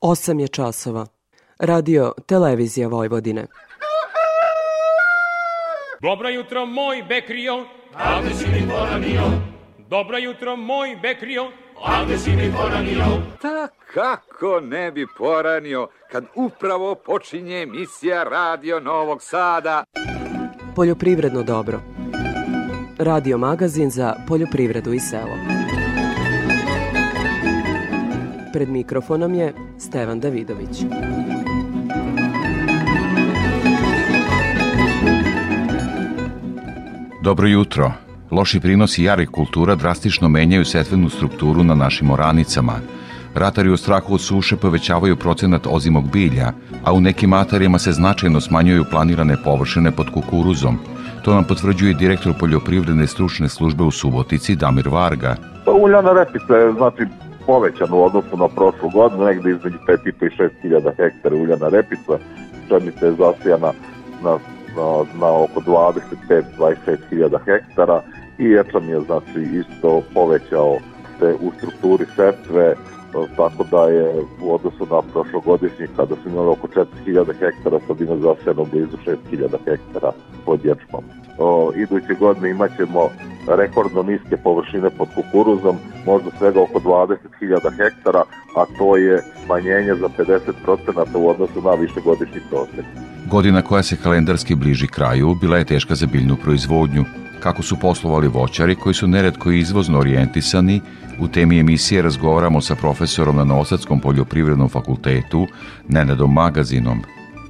8 je časova. Radio Televizija Vojvodine. Dobro jutro, moj Bekrio, a gde si mi poranio? Dobro jutro, moj Bekrio, a gde si mi poranio? Ta kako ne bi poranio kad upravo počinje emisija Radio Novog Sada. Poljoprivredno dobro. Radio magazin za poljoprivredu i selo. Pred mikrofonom je Stevan Davidović. Dobro jutro. Loši prinosi jarih kultura drastično menjaju setvenu strukturu na našim oranicama. Ratari u strahu od suše povećavaju procenat ozimog bilja, a u nekim atarijama se značajno smanjuju planirane površine pod kukuruzom. To nam potvrđuje direktor poljoprivredne stručne službe u Subotici Damir Varga. Pa uljana repica je znači povećana u odnosu na prošlu godinu, negde između 5,5 i 6 hiljada hektara uljana repica, pšenica je zasijana na, na, na oko 25-26 hiljada hektara i ječan je znači isto povećao se u strukturi setve, tako da je u odnosu na prošlogodišnji kada su imali oko 4000 hektara, sad ima zasijano blizu 6000 hektara pod ječmom. O, iduće godine imaćemo rekordno niske površine pod kukuruzom, možda svega oko 20.000 hektara, a to je smanjenje za 50% u odnosu na višegodišnji prosek. Godina koja se kalendarski bliži kraju bila je teška za biljnu proizvodnju. Kako su poslovali voćari koji su neretko izvozno orijentisani, u temi emisije razgovaramo sa profesorom na Novosadskom poljoprivrednom fakultetu, Nenadom Magazinom.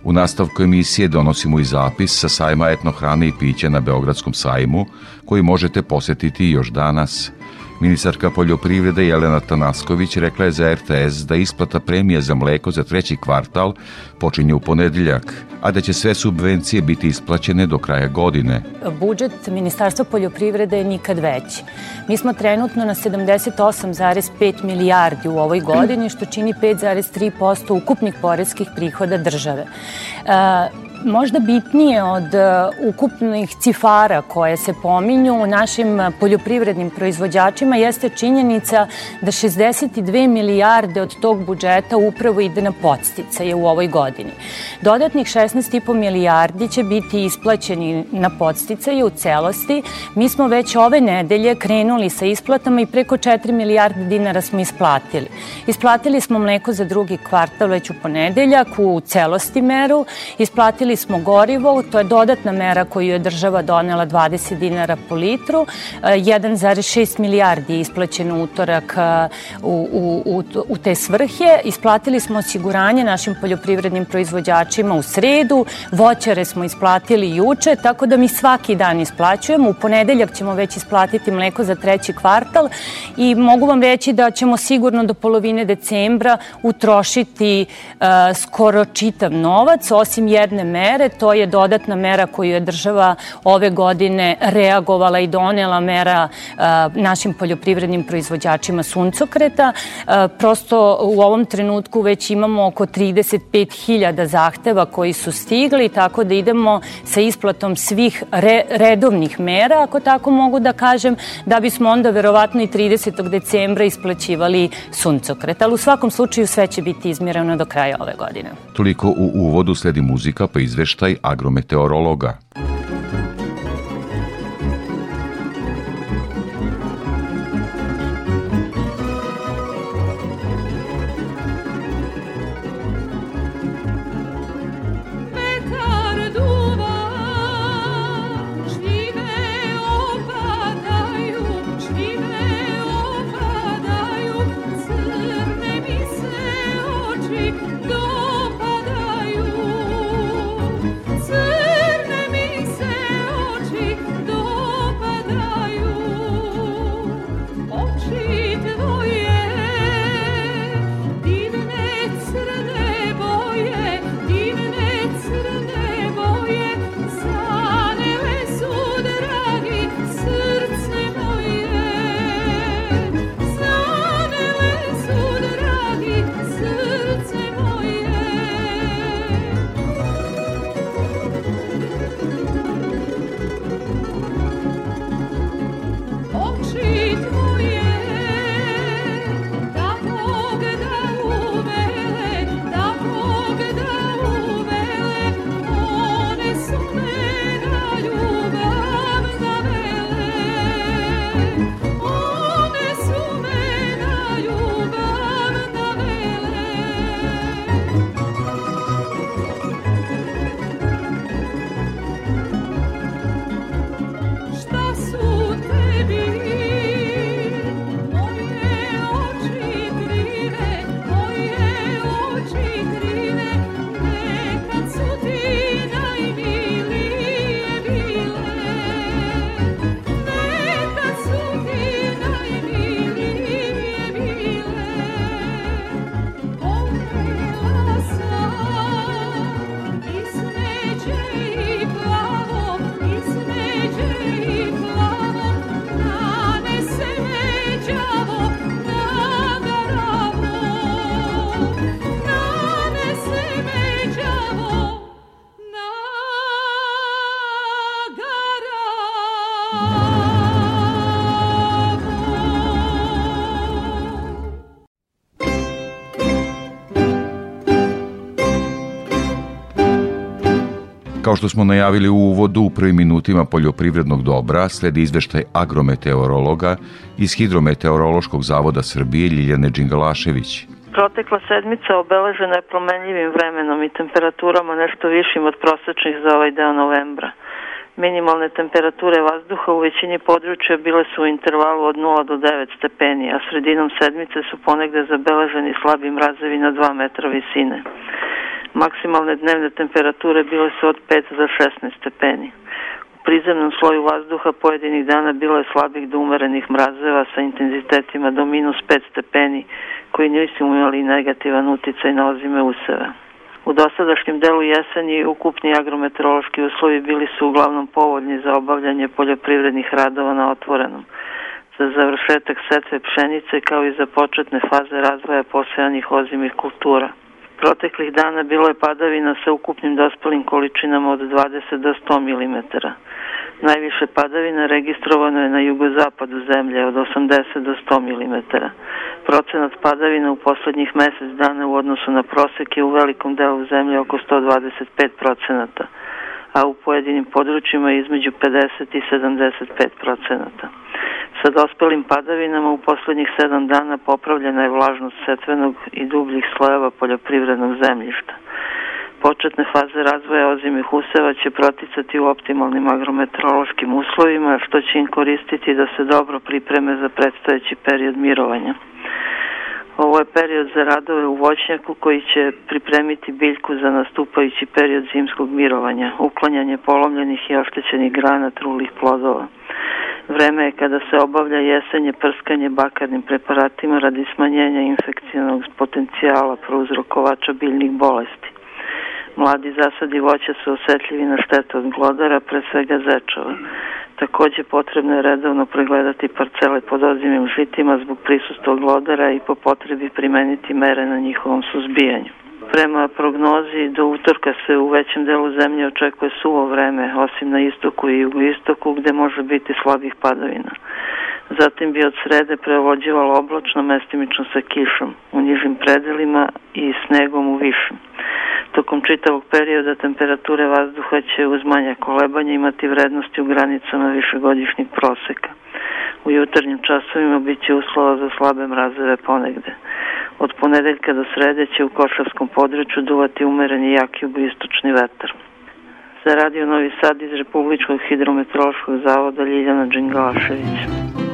U nastavku emisije donosimo i zapis sa sajma etnohrane i pića na Beogradskom sajmu, koji možete posetiti još danas – Ministarka poljoprivrede Jelena Tanasković rekla je za RTS da isplata premije za mleko za treći kvartal počinje u ponedeljak, a da će sve subvencije biti isplaćene do kraja godine. Budžet Ministarstva poljoprivrede je nikad veći. Mi smo trenutno na 78,5 milijardi u ovoj godini, što čini 5,3% ukupnih poreskih prihoda države. Možda bitnije od uh, ukupnih cifara koje se pominju u našim poljoprivrednim proizvođačima jeste činjenica da 62 milijarde od tog budžeta upravo ide na podsticaje u ovoj godini. Dodatnih 16,5 milijardi će biti isplaćeni na podsticaje u celosti. Mi smo već ove nedelje krenuli sa isplatama i preko 4 milijarde dinara smo isplatili. Isplatili smo mleko za drugi kvartal već u ponedeljak u celosti meru. Isplatili Smanjili smo gorivo, to je dodatna mera koju je država donela 20 dinara po litru. 1,6 e, milijardi je isplaćeno utorak e, u, u, u, u te svrhe. Isplatili smo osiguranje našim poljoprivrednim proizvođačima u sredu, voćare smo isplatili juče, tako da mi svaki dan isplaćujemo. U ponedeljak ćemo već isplatiti mleko za treći kvartal i mogu vam reći da ćemo sigurno do polovine decembra utrošiti uh, skoro čitav novac, osim jedne mere mere. To je dodatna mera koju je država ove godine reagovala i donela mera našim poljoprivrednim proizvođačima suncokreta. Prosto u ovom trenutku već imamo oko 35.000 zahteva koji su stigli, tako da idemo sa isplatom svih re, redovnih mera, ako tako mogu da kažem, da bismo onda verovatno i 30. decembra isplaćivali suncokret. Ali u svakom slučaju sve će biti izmirano do kraja ove godine. Toliko u uvodu sledi muzika pa izveštaj agrometeorologa. Što smo najavili u uvodu u prvim minutima poljoprivrednog dobra, sledi izveštaj agrometeorologa iz Hidrometeorološkog zavoda Srbije Ljiljane Đingalašević. Protekla sedmica obeležena je promenljivim vremenom i temperaturama nešto višim od prosečnih za ovaj deo novembra. Minimalne temperature vazduha u većini područja bile su u intervalu od 0 do 9 stepeni, a sredinom sedmice su ponegde zabeleženi slabi mrazevi na 2 metra visine. Maksimalne dnevne temperature bile su od 5 do 16 stepeni. U prizemnom sloju vazduha pojedinih dana bilo je slabih do umerenih mrazeva sa intenzitetima do minus 5 stepeni koji nisu imali negativan uticaj na ozime useve. U dosadašnjem delu jeseni ukupni agrometeorološki uslovi bili su uglavnom povoljni za obavljanje poljoprivrednih radova na otvorenom, za završetak setve pšenice kao i za početne faze razvoja posejanih ozimih kultura. Proteklih dana bilo je padavina sa ukupnim dospalim količinama od 20 do 100 mm. Najviše padavina registrovano je na jugozapadu zemlje od 80 do 100 mm. Procenat padavina u poslednjih mesec dana u odnosu na prosek je u velikom delu zemlje oko 125 procenata, a u pojedinim područjima između 50 i 75 procenata. Sa dospelim padavinama u poslednjih sedam dana popravljena je vlažnost setvenog i dubljih slojeva poljoprivrednog zemljišta. Početne faze razvoja ozimih useva će proticati u optimalnim agrometeorološkim uslovima, što će im koristiti da se dobro pripreme za predstojeći period mirovanja. Ovo je period za radove u voćnjaku koji će pripremiti biljku za nastupajući period zimskog mirovanja, uklanjanje polomljenih i oštećenih grana trulih plodova. Vreme je kada se obavlja jesenje prskanje bakarnim preparatima radi smanjenja infekcijnog potencijala prouzrokovača biljnih bolesti. Mladi zasadi voća su osetljivi na štetu od glodara, pre svega zečeva. Takođe potrebno je redovno pregledati parcele pod ozimim žitima zbog prisustva glodara i po potrebi primeniti mere na njihovom suzbijanju. Prema prognozi do utorka se u većem delu zemlje očekuje suvo vreme, osim na istoku i jugoistoku gde može biti slabih padavina. Zatim bi od srede prevođivalo oblačno mestimično sa kišom u nižim predelima i snegom u višim. Tokom čitavog perioda temperature vazduha će uz manja kolebanja imati vrednosti u granicama višegodišnjeg proseka. U jutarnjim časovima biće uslova za slabe mrazeve ponegde. Od ponedeljka do srede će u Košavskom području duvati umereni jak jugoistočni vetar. Za radio Novi Sad iz Republičkog hidrometeorološkog zavoda Ljiljana Đingalašević.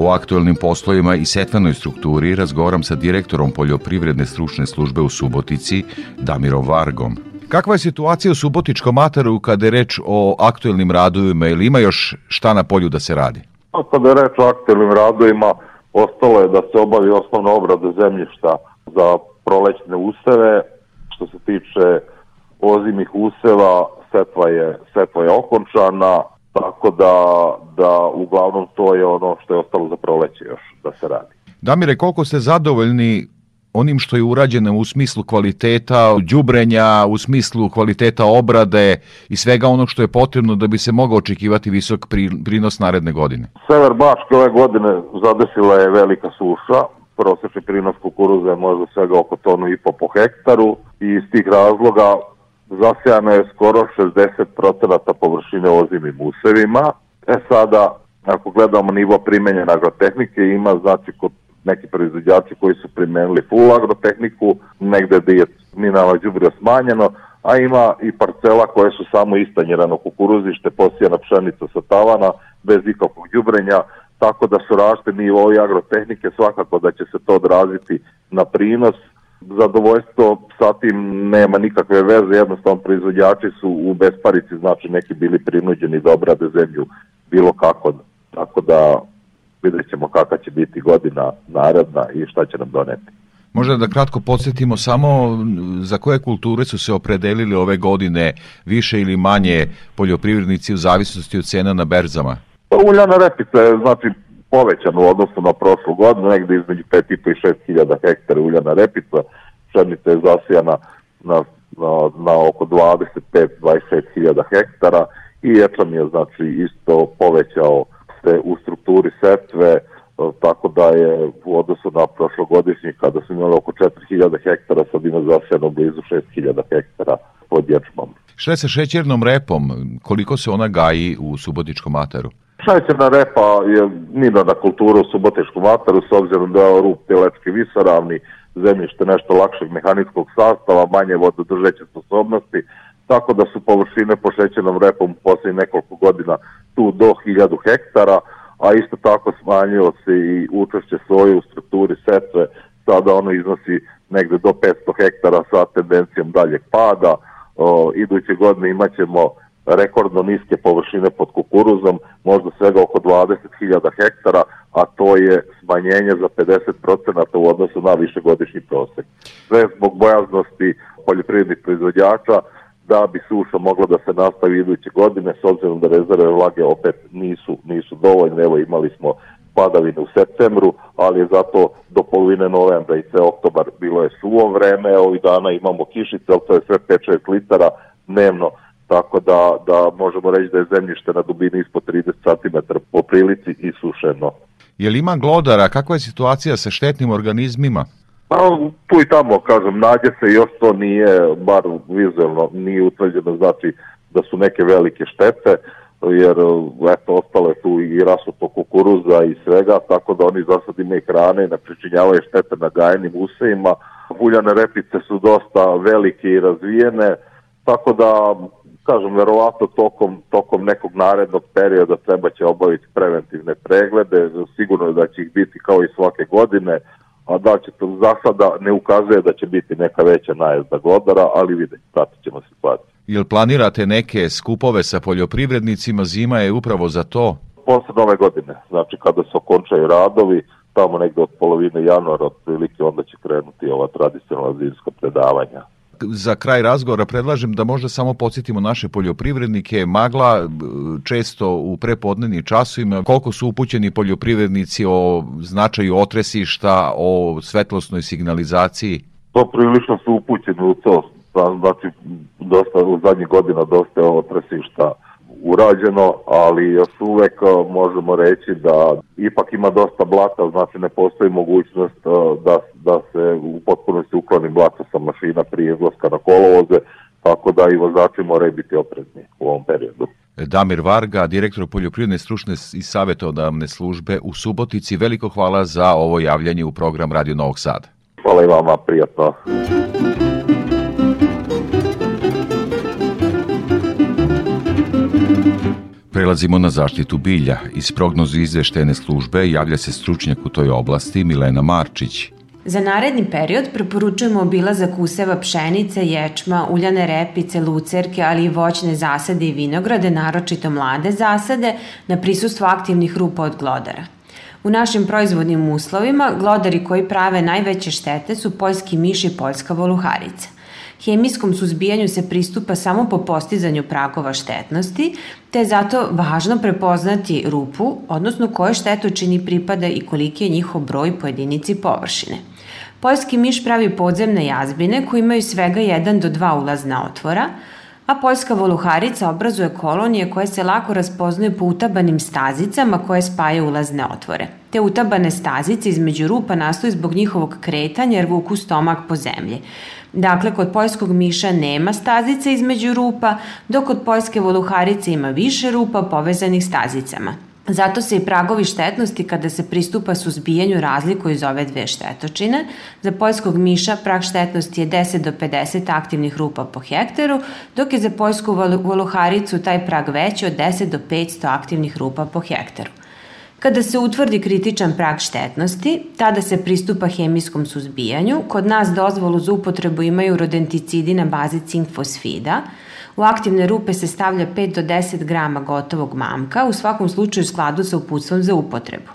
O aktuelnim poslovima i setvenoj strukturi razgovaram sa direktorom poljoprivredne stručne službe u Subotici, Damirom Vargom. Kakva je situacija u Subotičkom ataru kada je reč o aktuelnim radovima ili ima još šta na polju da se radi? A kada je reč o aktuelnim radovima, ostalo je da se obavi osnovna obrada zemljišta za prolećne useve. Što se tiče ozimih useva, setva je, setva je okončana, tako da, da uglavnom to je ono što je ostalo za proleće još da se radi. Damire, koliko ste zadovoljni onim što je urađeno u smislu kvaliteta đubrenja, u smislu kvaliteta obrade i svega onog što je potrebno da bi se mogao očekivati visok prinos naredne godine? Sever Bačke ove godine zadesila je velika suša, prosečni prinos kukuruza je možda svega oko tonu i po po hektaru i iz tih razloga zasijano je skoro 60% površine ozimim usevima. E sada, ako gledamo nivo primenjene agrotehnike, ima znači kod neki proizvođači koji su primenili full agrotehniku, negde da je mineralno đubrivo smanjeno, a ima i parcela koje su samo istanjerano kukuruzište, posijana pšenica sa tavana, bez ikakvog đubrenja, tako da su rašte nivoi agrotehnike, svakako da će se to odraziti na prinos. Zadovoljstvo sa tim nema nikakve veze, jednostavno proizvođači su u besparici, znači neki bili prinuđeni da obrade zemlju bilo kako, tako da vidjet ćemo kakva će biti godina naredna i šta će nam doneti. Možda da kratko podsjetimo samo za koje kulture su se opredelili ove godine više ili manje poljoprivrednici u zavisnosti od cena na berzama? Pa uljana repica je znači povećana u odnosu na prošlu godinu, negde između 5,5 i 6 hiljada hektara uljana repica, pšenica je zasijana na, na, na oko 25-26 hiljada hektara i ječam je znači isto povećao se u strukturi setve, tako da je u odnosu na prošlogodišnji kada su imali oko 3000 hektara, sad ima zasijano blizu 6000 hektara pod ječmom. Šta je sa šećernom repom? Koliko se ona gaji u Subotičkom ataru? Šećerna repa je minorna kultura u Subotičkom ataru, s obzirom da je rup telečki visoravni, zemljište nešto lakšeg mehaničkog sastava, manje vododržeće sposobnosti, tako da su površine po šećernom repom posle nekoliko godina tu do 1000 hektara, a isto tako smanjilo se i učešće soje u strukturi setve, sada ono iznosi negde do 500 hektara sa tendencijom daljeg pada, o, iduće godine imaćemo rekordno niske površine pod kukuruzom, možda svega oko 20.000 hektara, a to je smanjenje za 50% u odnosu na višegodišnji prosek. Sve zbog bojaznosti poljoprivrednih proizvođača da bi suša mogla da se nastavi iduće godine, s obzirom da rezerve vlage opet nisu, nisu dovoljne. Evo imali smo padavine u septembru, ali je zato do polovine novembra i sve oktobar bilo je suvo vreme, ovih dana imamo kišice, ali to je sve 5-6 litara dnevno, tako da, da možemo reći da je zemljište na dubini ispod 30 cm po prilici i sušeno. Je li ima glodara? Kakva je situacija sa štetnim organizmima? Pa tu i tamo, kažem, nađe se još to nije, bar vizualno, nije utvrđeno, znači da su neke velike štete, jer eto, ostalo je tu i rasuto kukuruza i svega, tako da oni za sad imaju hrane i ne pričinjavaju štete na gajenim usejima. Uljane repice su dosta velike i razvijene, tako da kažem, verovatno tokom, tokom nekog narednog perioda treba će obaviti preventivne preglede, sigurno je da će ih biti kao i svake godine, a da će to za sada ne ukazuje da će biti neka veća najezda glodara, ali vidite, pratit ćemo situaciju. Jel planirate neke skupove sa poljoprivrednicima, zima je upravo za to? Posle nove godine, znači kada se okončaju radovi, tamo negde od polovine januara otprilike onda će krenuti ova tradicionalna zimska predavanja za kraj razgovora predlažem da možda samo podsjetimo naše poljoprivrednike, magla često u prepodnevnim časovima, koliko su upućeni poljoprivrednici o značaju otresišta, o svetlosnoj signalizaciji? To prilično su upućeni u to, znači dosta u zadnjih godina dosta otresišta urađeno, ali još uvek možemo reći da ipak ima dosta blata, znači ne postoji mogućnost da, da se u potpunosti ukloni blato sa mašina prije izlaska na kolovoze, tako da i vozači moraju biti oprezni u ovom periodu. Damir Varga, direktor poljoprivredne stručne i savjetodavne službe u Subotici, veliko hvala za ovo javljanje u program Radio Novog Sada. Hvala i vama, prijatno. Prelazimo na zaštitu bilja. Iz prognozu izveštene službe javlja se stručnjak u toj oblasti Milena Marčić. Za naredni period preporučujemo obilazak useva pšenice, ječma, uljane repice, lucerke, ali i voćne zasade i vinograde, naročito mlade zasade, na prisustvo aktivnih rupa od glodara. U našim proizvodnim uslovima glodari koji prave najveće štete su poljski miš i poljska voluharica. Hemijskom suzbijanju se pristupa samo po postizanju pragova štetnosti, te je zato važno prepoznati rupu, odnosno koje štetočini pripada i koliki je njihov broj po jedinici površine. Poljski miš pravi podzemne jazbine koji imaju svega 1 do 2 ulazna otvora, a poljska voluharica obrazuje kolonije koje se lako raspoznaju po utabanim stazicama koje spajaju ulazne otvore. Te utabane stazice između rupa nastaju zbog njihovog kretanja jer vuku stomak po zemlji. Dakle, kod poljskog miša nema stazice između rupa, dok kod poljske voluharice ima više rupa povezanih stazicama. Zato se i pragovi štetnosti kada se pristupa suzbijanju razlikuju iz ove dve štetočine. Za poljskog miša prag štetnosti je 10 do 50 aktivnih rupa po hektaru, dok je za poljsku voluharicu taj prag veći od 10 do 500 aktivnih rupa po hektaru. Kada se utvrdi kritičan prag štetnosti, tada se pristupa hemijskom suzbijanju. Kod nas dozvolu za upotrebu imaju rodenticidi na bazi cink fosfida. U aktivne rupe se stavlja 5 do 10 grama gotovog mamka, u svakom slučaju u skladu sa uputstvom za upotrebu.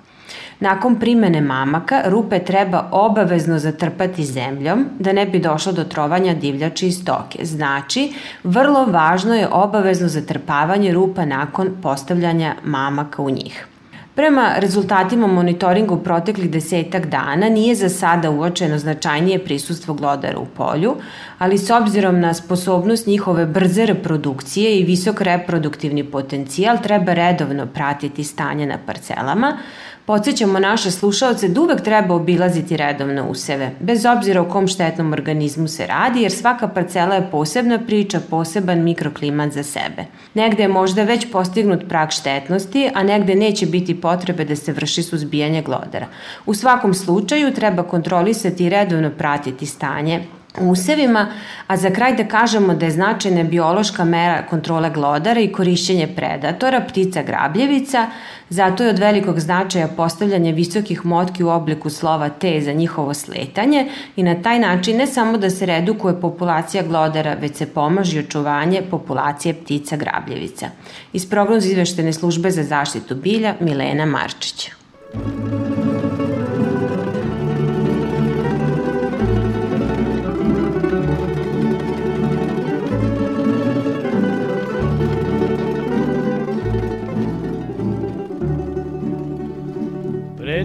Nakon primene mamaka, rupe treba obavezno zatrpati zemljom da ne bi došlo do trovanja divljači i stoke. Znači, vrlo važno je obavezno zatrpavanje rupa nakon postavljanja mamaka u njih. Prema rezultatima monitoringa u proteklih desetak dana nije za sada uočeno značajnije prisustvo glodara u polju, ali s obzirom na sposobnost njihove brze reprodukcije i visok reproduktivni potencijal treba redovno pratiti stanje na parcelama, Podsećamo naše slušalce da uvek treba obilaziti redovno useve, bez obzira o kom štetnom organizmu se radi, jer svaka parcela je posebna priča, poseban mikroklimat za sebe. Negde je možda već postignut prag štetnosti, a negde neće biti potrebe da se vrši suzbijanje glodara. U svakom slučaju treba kontrolisati i redovno pratiti stanje usevima, a za kraj da kažemo da je značajna biološka mera kontrole glodara i korišćenje predatora, ptica grabljevica, zato je od velikog značaja postavljanje visokih motki u obliku slova T za njihovo sletanje i na taj način ne samo da se redukuje populacija glodara, već se pomaže očuvanje populacije ptica grabljevica. Iz prognoza izveštene službe za zaštitu bilja Milena Marčića.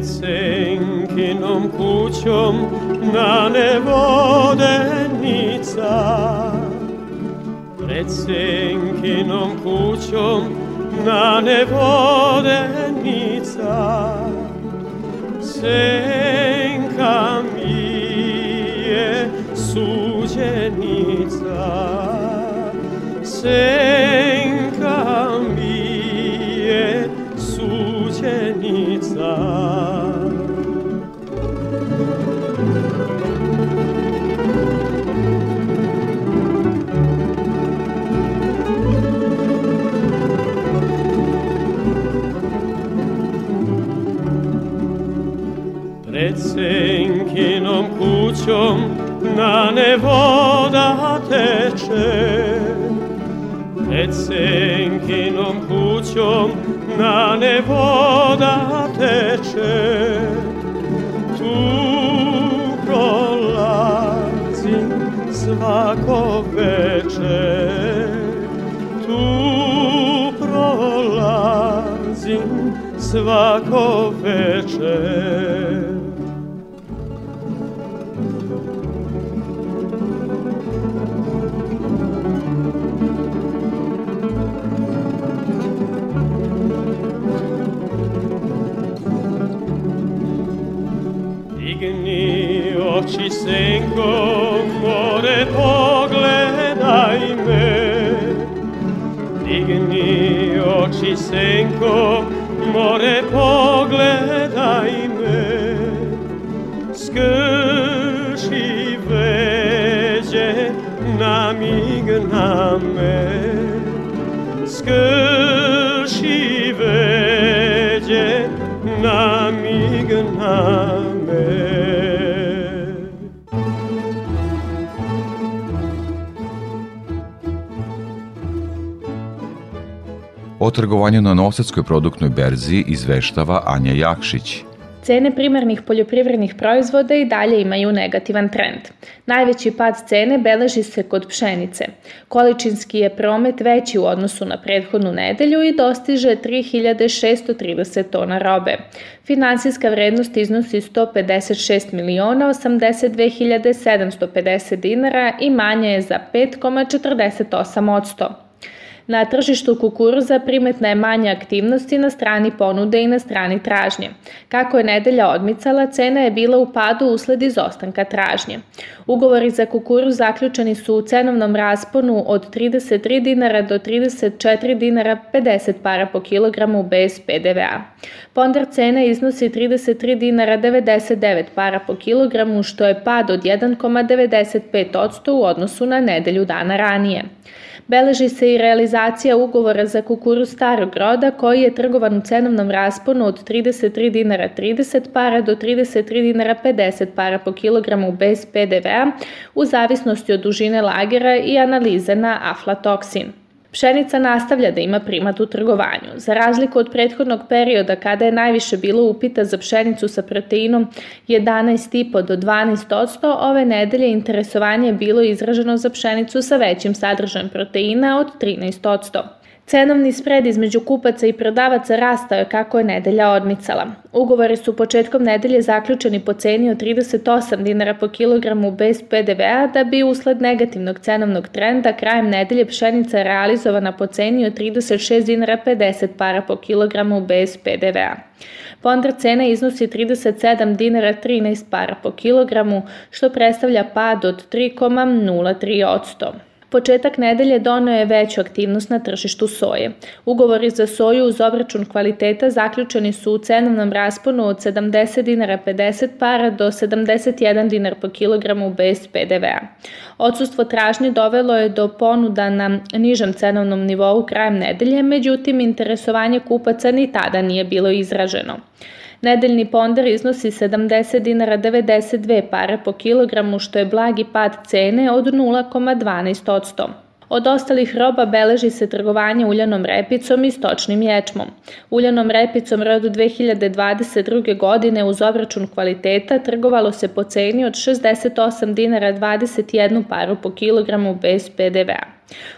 Senkinom kućom na nevodenica. Pred senkinom kućom na nevodenica. Senka mi je suđenica. Senka mi senkinom kućom na nevoda teče. Pred senkinom kućom na nevoda teče. Tu prolazim svako večer Tu prolazim svako večer oči senko, more pogledaj me. Digni oči senko, more pogledaj me. Skrši veđe, namigna me. Skrši veđe, namigna me. Trgovanju na Novosadskoj produktnoj berzi izveštava Anja Jakšić. Cene primarnih poljoprivrednih proizvoda i dalje imaju negativan trend. Najveći pad cene beleži se kod pšenice. Količinski je promet veći u odnosu na prethodnu nedelju i dostiže 3630 tona robe. Finansijska vrednost iznosi 156 miliona 82.750 dinara i manja je za 5,48 odsto. Na tržištu kukuruza primetna je manja aktivnosti na strani ponude i na strani tražnje. Kako je nedelja odmicala, cena je bila u padu usled izostanka tražnje. Ugovori za kukuruz zaključeni su u cenovnom rasponu od 33 dinara do 34 dinara 50 para po kilogramu bez PDV-a. Ponder cena iznosi 33 dinara 99 para po kilogramu, što je pad od 1,95% u odnosu na nedelju dana ranije. Beleži se i realizacija ugovora za kukuruz starog roda koji je trgovan u cenovnom rasponu od 33 dinara 30 para do 33 dinara 50 para po kilogramu bez PDV-a u zavisnosti od dužine lagera i analize na aflatoksin. Pšenica nastavlja da ima primat u trgovanju. Za razliku od prethodnog perioda kada je najviše bilo upita za pšenicu sa proteinom 11,5 do 12 ove nedelje interesovanje je bilo izraženo za pšenicu sa većim sadržajem proteina od 13 Cenovni spred između kupaca i prodavaca rastao je kako je nedelja odmicala. Ugovori su početkom nedelje zaključeni po ceni od 38 dinara po kilogramu bez PDV-a, da bi usled negativnog cenovnog trenda krajem nedelje pšenica realizovana po ceni od 36 dinara 50 para po kilogramu bez PDV-a. Pondar cena iznosi 37 dinara 13 para po kilogramu, što predstavlja pad od 3,03%. Početak nedelje donio je veću aktivnost na tržištu soje. Ugovori za soju uz obračun kvaliteta zaključeni su u cenovnom rasponu od 70 dinara 50 para do 71 dinar po kilogramu bez PDV-a. Odsustvo tražnje dovelo je do ponuda na nižem cenovnom nivou krajem nedelje, međutim interesovanje kupaca ni tada nije bilo izraženo. Nedeljni ponder iznosi 70 dinara 92 pare po kilogramu, što je blagi pad cene od 0,12%. Od ostalih roba beleži se trgovanje uljanom repicom i stočnim ječmom. Uljanom repicom rodu 2022. godine uz obračun kvaliteta trgovalo se po ceni od 68 dinara 21 paru po kilogramu bez PDV-a.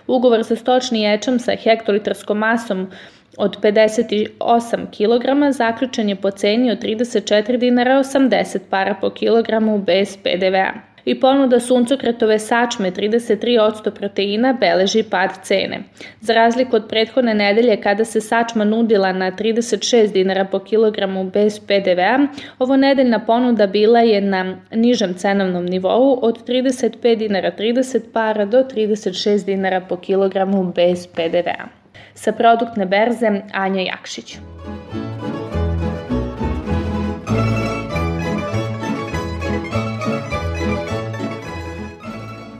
Ugovor za stočni ječam sa hektolitarskom masom od 58 kg zaključen je po ceni od 34 dinara 80 para po kilogramu bez PDV-a. I ponuda suncokretove sačme 33% proteina beleži pad cene. Za razliku od prethodne nedelje kada se sačma nudila na 36 dinara po kilogramu bez PDV-a, ovo nedeljna ponuda bila je na nižem cenovnom nivou od 35 dinara 30 para do 36 dinara po kilogramu bez PDV-a. Sa produktne berze Anja Jakšić.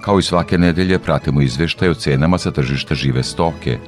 Kao i svake nedelje pratimo izveštaj o cenama sa tržišta žive stoke.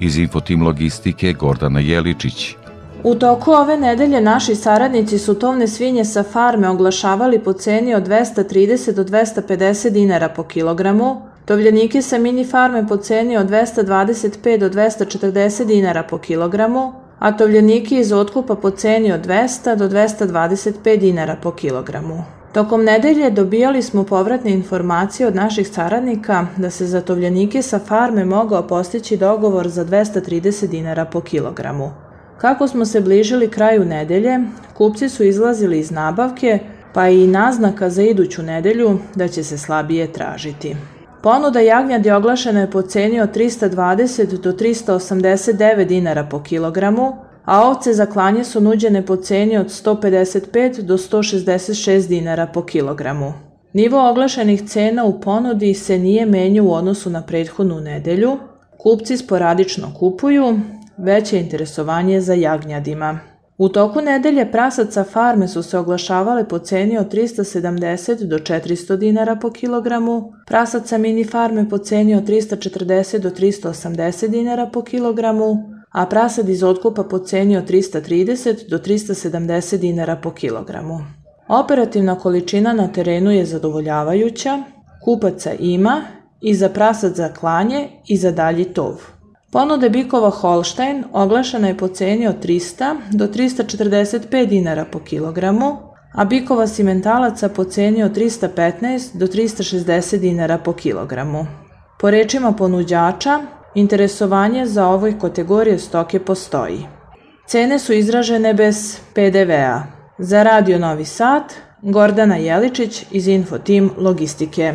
Iz Infotim Logistike Gordana Jeličić. U toku ove nedelje naši saradnici su tovne svinje sa farme oglašavali po ceni od 230 do 250 dinara po kilogramu, Tovljenike sa mini farme po ceni od 225 do 240 dinara po kilogramu, a tovljenike iz otkupa po ceni od 200 do 225 dinara po kilogramu. Tokom nedelje dobijali smo povratne informacije od naših saradnika da se za tovljenike sa farme mogao postići dogovor za 230 dinara po kilogramu. Kako smo se bližili kraju nedelje, kupci su izlazili iz nabavke, pa i naznaka za iduću nedelju da će se slabije tražiti. Ponuda jagnjadi oglašena je po ceni od 320 do 389 dinara po kilogramu, a ovce za klanje su nuđene po ceni od 155 do 166 dinara po kilogramu. Nivo oglašenih cena u ponudi se nije menjao u odnosu na prethodnu nedelju, kupci sporadično kupuju, veće interesovanje za jagnjadima. U toku nedelje prasaca farme su se oglašavale po ceni od 370 do 400 dinara po kilogramu, prasaca mini farme po ceni od 340 do 380 dinara po kilogramu, a prasad iz otkupa po ceni od 330 do 370 dinara po kilogramu. Operativna količina na terenu je zadovoljavajuća, kupaca ima i za prasad za klanje i za dalji tov. Ponuda bikova Holstein oglašena je po ceni od 300 do 345 dinara po kilogramu, a bikova simentalaca po ceni od 315 do 360 dinara po kilogramu. Po rečima ponuđača, interesovanje za ovoj kategorije stoke postoji. Cene su izražene bez PDV-a. Za Radio Novi Sad, Gordana Jeličić iz Infotim Logistike.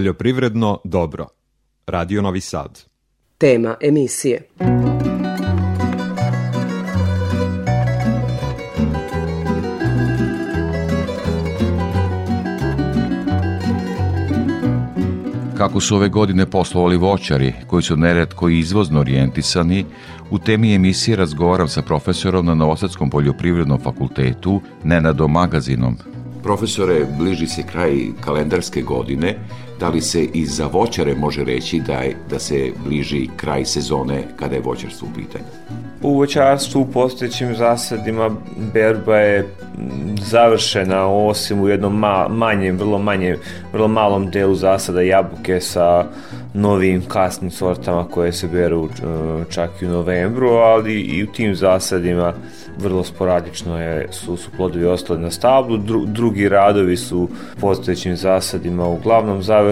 Poljoprivredno dobro. Radio Novi Sad. Tema emisije. Kako su ove godine poslovali voćari, koji su neretko i izvozno orijentisani, u temi emisije razgovaram sa profesorom na Novosadskom poljoprivrednom fakultetu, Nenadom Magazinom. Profesore, bliži se kraj kalendarske godine, da li se i za voćare može reći da, je, da se bliži kraj sezone kada je voćarstvo u pitanju? U voćarstvu u postojećim zasadima berba je završena osim u jednom ma, manjem, vrlo manjem, vrlo malom delu zasada jabuke sa novim kasnim sortama koje se beru uh, čak i u novembru, ali i u tim zasadima vrlo sporadično je, su, su plodovi ostali na stablu, Dru, drugi radovi su postojećim zasadima uglavnom završeni,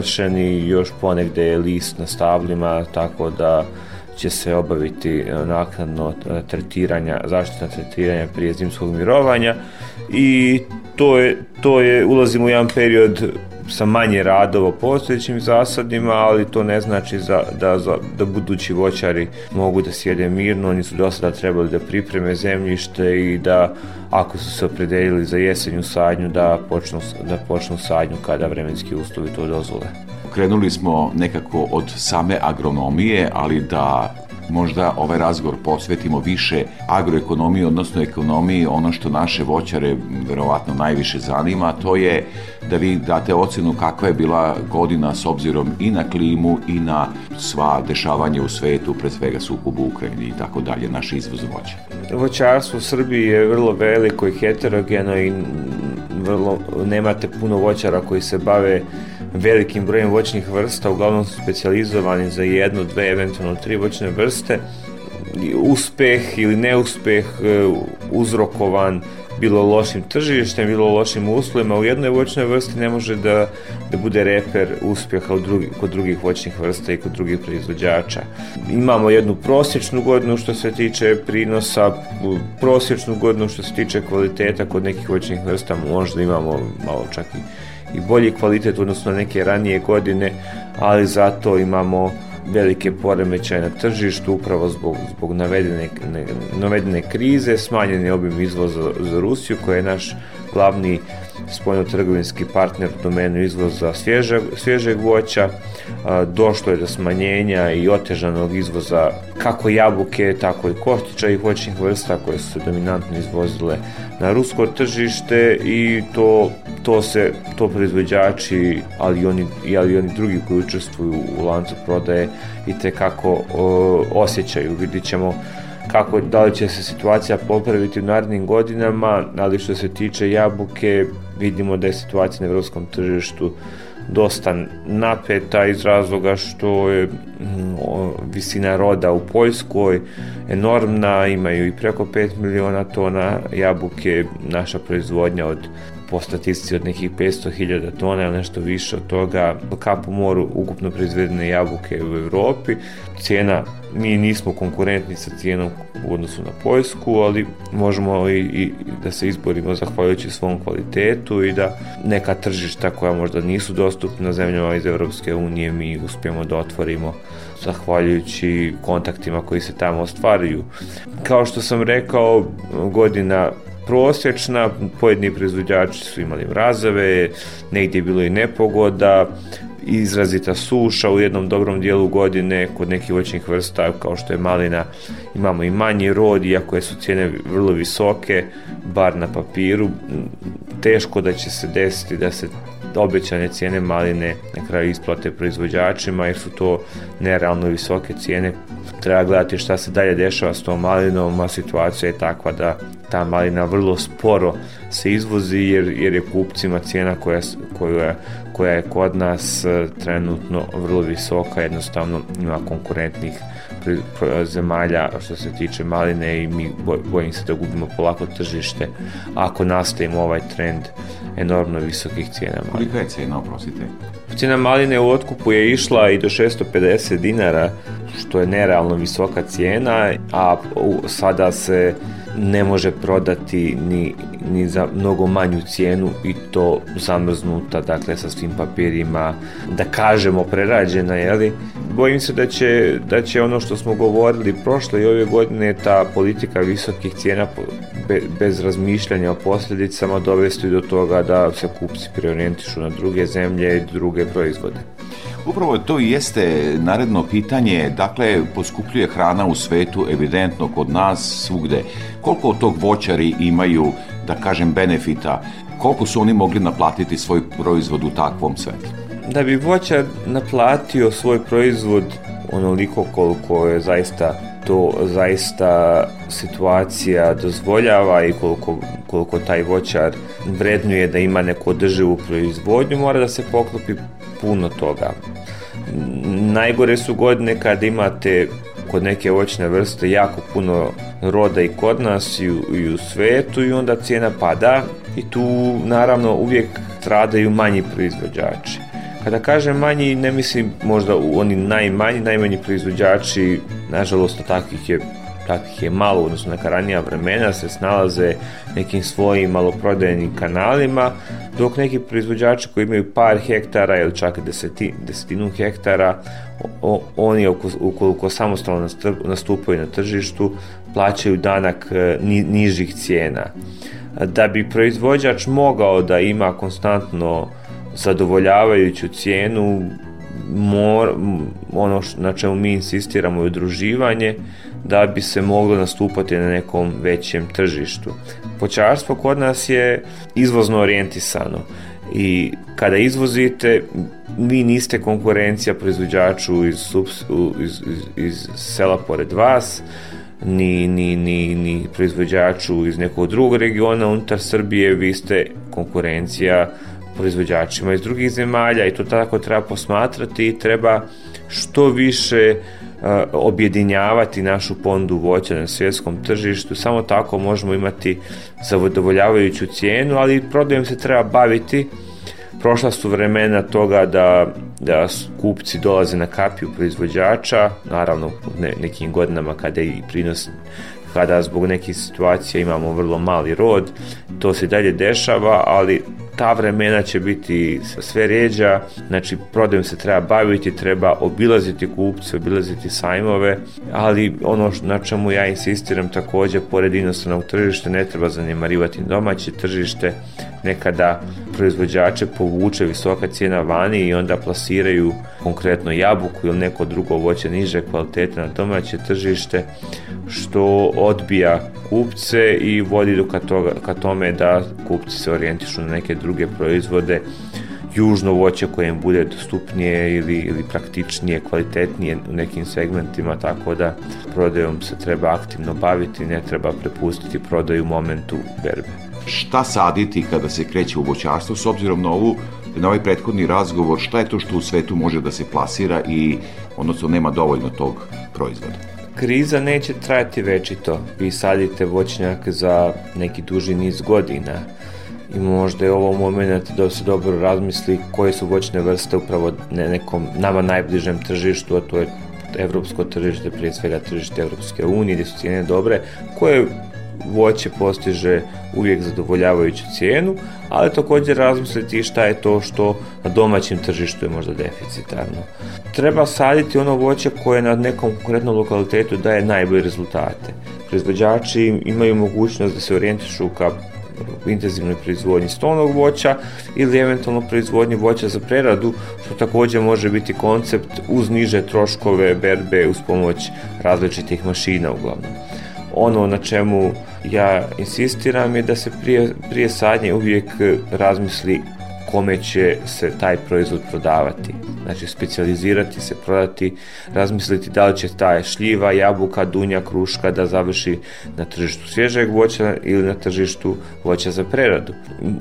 još ponegde je list na stablima, tako da će se obaviti e, naknadno e, tretiranja, zaštitna tretiranja prije zimskog mirovanja. I to je, to je, ulazimo u jedan period sa manje radova postojećim zasadima, ali to ne znači za, da, za, da budući voćari mogu da sjede mirno, oni su do sada trebali da pripreme zemljište i da ako su se opredelili za jesenju sadnju da počnu, da počnu sadnju kada vremenski uslovi to dozvole. Krenuli smo nekako od same agronomije, ali da možda ovaj razgovor posvetimo više agroekonomiji, odnosno ekonomiji, ono što naše voćare verovatno najviše zanima, to je da vi date ocenu kakva je bila godina s obzirom i na klimu i na sva dešavanja u svetu, pre svega sukobu u Ukrajini i tako dalje, naš izvoz voća. Voćarstvo u Srbiji je vrlo veliko i heterogeno i vrlo, nemate puno voćara koji se bave velikim brojem voćnih vrsta, uglavnom su specializovani za jednu, dve, eventualno tri voćne vrste. Uspeh ili neuspeh e, uzrokovan bilo lošim tržištem, bilo lošim uslovima, u jednoj voćnoj vrsti ne može da, da bude reper uspjeha u drugi, kod drugih voćnih vrsta i kod drugih proizvođača. Imamo jednu prosječnu godinu što se tiče prinosa, prosječnu godinu što se tiče kvaliteta kod nekih voćnih vrsta, možda imamo malo čak i i bolji kvalitet odnosno neke ranije godine, ali zato imamo velike poremećaje na tržištu upravo zbog, zbog navedene, navedene krize, smanjeni obim izvoza za Rusiju koja je naš glavni spoljno-trgovinski partner u domenu izvoza svježeg, svježeg voća. Došlo je do smanjenja i otežanog izvoza kako jabuke, tako i koštića i voćnih vrsta koje su se dominantno izvozile na rusko tržište i to, to se, to proizvođači, ali i oni, ali oni drugi koji učestvuju u lancu prodaje i te kako osjećaju. Vidit ćemo kako, da li će se situacija popraviti u narednim godinama, ali što se tiče jabuke, vidimo da je situacija na evropskom tržištu dosta napeta iz razloga što je mm, visina roda u Poljskoj enormna, imaju i preko 5 miliona tona jabuke, naša proizvodnja od po statistici od nekih 500.000 tona ili nešto više od toga kapu moru ukupno proizvedene jabuke u Evropi. Cijena, mi nismo konkurentni sa cijenom u odnosu na Poljsku, ali možemo i, i da se izborimo zahvaljujući svom kvalitetu i da neka tržišta koja možda nisu dostupna zemljama iz Evropske unije mi uspijemo da otvorimo zahvaljujući kontaktima koji se tamo ostvaruju. Kao što sam rekao, godina prosječna, pojedini proizvođači su imali mrazave, negdje je bilo i nepogoda, izrazita suša u jednom dobrom dijelu godine kod nekih voćnih vrsta kao što je malina imamo i manji rod iako su cijene vrlo visoke bar na papiru teško da će se desiti da se obećane cijene maline na kraju isplate proizvođačima jer su to nerealno visoke cijene. Treba gledati šta se dalje dešava s tom malinom, a situacija je takva da ta malina vrlo sporo se izvozi jer, jer je kupcima cijena koja, koja, koja je kod nas e, trenutno vrlo visoka, jednostavno ima konkurentnih zemalja što se tiče maline i mi bojim se da gubimo polako tržište ako nastavimo ovaj trend enormno visokih cijena maline. Kolika je cijena, oprostite? Cijena maline u otkupu je išla i do 650 dinara, što je nerealno visoka cijena, a sada se ne može prodati ni, ni za mnogo manju cijenu i to zamrznuta, dakle sa svim papirima, da kažemo prerađena, jeli? Bojim se da će, da će ono što smo govorili prošle i ove godine, ta politika visokih cijena be, bez razmišljanja o posljedicama dovesti do toga da se kupci preorijentišu na druge zemlje i druge proizvode. Upravo to i jeste naredno pitanje, dakle, poskupljuje hrana u svetu, evidentno kod nas, svugde. Koliko od tog voćari imaju, da kažem, benefita, koliko su oni mogli naplatiti svoj proizvod u takvom svetu? Da bi voćar naplatio svoj proizvod onoliko koliko je zaista to zaista situacija dozvoljava i koliko, koliko taj voćar vrednuje da ima neku održivu proizvodnju, mora da se poklopi puno toga. Najgore su godine kad imate kod neke voćne vrste jako puno roda i kod nas i u, i u svetu i onda cijena pada i tu naravno uvijek stradaju manji proizvođači. Kada kažem manji, ne mislim možda u oni najmanji, najmanji proizvođači, nažalost takvih je takvih je malo, odnosno neka ranija vremena se snalaze nekim svojim maloprodajnim kanalima, dok neki proizvođači koji imaju par hektara ili čak deseti, desetinu hektara, o, oni ukoliko samostalno nastupaju na tržištu, plaćaju danak e, ni, nižih cijena. Da bi proizvođač mogao da ima konstantno zadovoljavajuću cijenu, mor, ono na čemu mi insistiramo je udruživanje, da bi se moglo nastupati na nekom većem tržištu. Počarstvo kod nas je izvozno orijentisano i kada izvozite vi niste konkurencija proizvođaču iz, iz, iz, iz sela pored vas, ni, ni, ni, ni proizvođaču iz nekog drugog regiona unutar Srbije, vi ste konkurencija proizvođačima iz drugih zemalja i to tako treba posmatrati i treba što više objedinjavati našu ponudu voća na svjetskom tržištu. Samo tako možemo imati zadovoljavajuću cijenu, ali prodajom se treba baviti. Prošla su vremena toga da, da kupci dolaze na kapiju proizvođača, naravno u ne, nekim godinama kada i prinos kada zbog nekih situacija imamo vrlo mali rod, to se dalje dešava, ali ta vremena će biti sve ređa, znači prodajom se treba baviti, treba obilaziti kupce, obilaziti sajmove, ali ono na čemu ja insistiram takođe, pored inostranog tržišta, ne treba zanemarivati domaće tržište, nekada proizvođače povuče visoka cijena vani i onda plasiraju konkretno jabuku ili neko drugo voće niže kvalitete na domaće tržište, što odbija kupce i vodi do ka, toga, ka tome da kupci se orijentišu na neke druge proizvode južno voće koje im bude dostupnije ili, ili praktičnije, kvalitetnije u nekim segmentima, tako da prodajom se treba aktivno baviti, ne treba prepustiti prodaju momentu berbe. Šta saditi kada se kreće u voćarstvo s obzirom na ovu na ovaj prethodni razgovor, šta je to što u svetu može da se plasira i odnosno nema dovoljno tog proizvoda? kriza neće trajati večito. Vi sadite voćnjak za neki duži niz godina i možda je ovo moment da se dobro razmisli koje su voćne vrste upravo na nekom nama najbližem tržištu, a to je evropsko tržište, prije svega tržište Evropske unije, gde su cijene dobre, koje voće postiže uvijek zadovoljavajuću cijenu, ali također razmisliti šta je to što na domaćem tržištu je možda deficitarno. Treba saditi ono voće koje na nekom konkretnom lokalitetu daje najbolje rezultate. Proizvođači imaju mogućnost da se orijentišu ka intenzivnoj proizvodnji stolnog voća ili eventualno proizvodnji voća za preradu, što takođe može biti koncept uz niže troškove berbe uz pomoć različitih mašina uglavnom. Ono na čemu ja insistiram je da se prije, prije sadnje uvijek razmisli kome će se taj proizvod prodavati. Znači, specijalizirati se, prodati, razmisliti da li će ta šljiva, jabuka, dunja, kruška da završi na tržištu svježeg voća ili na tržištu voća za preradu.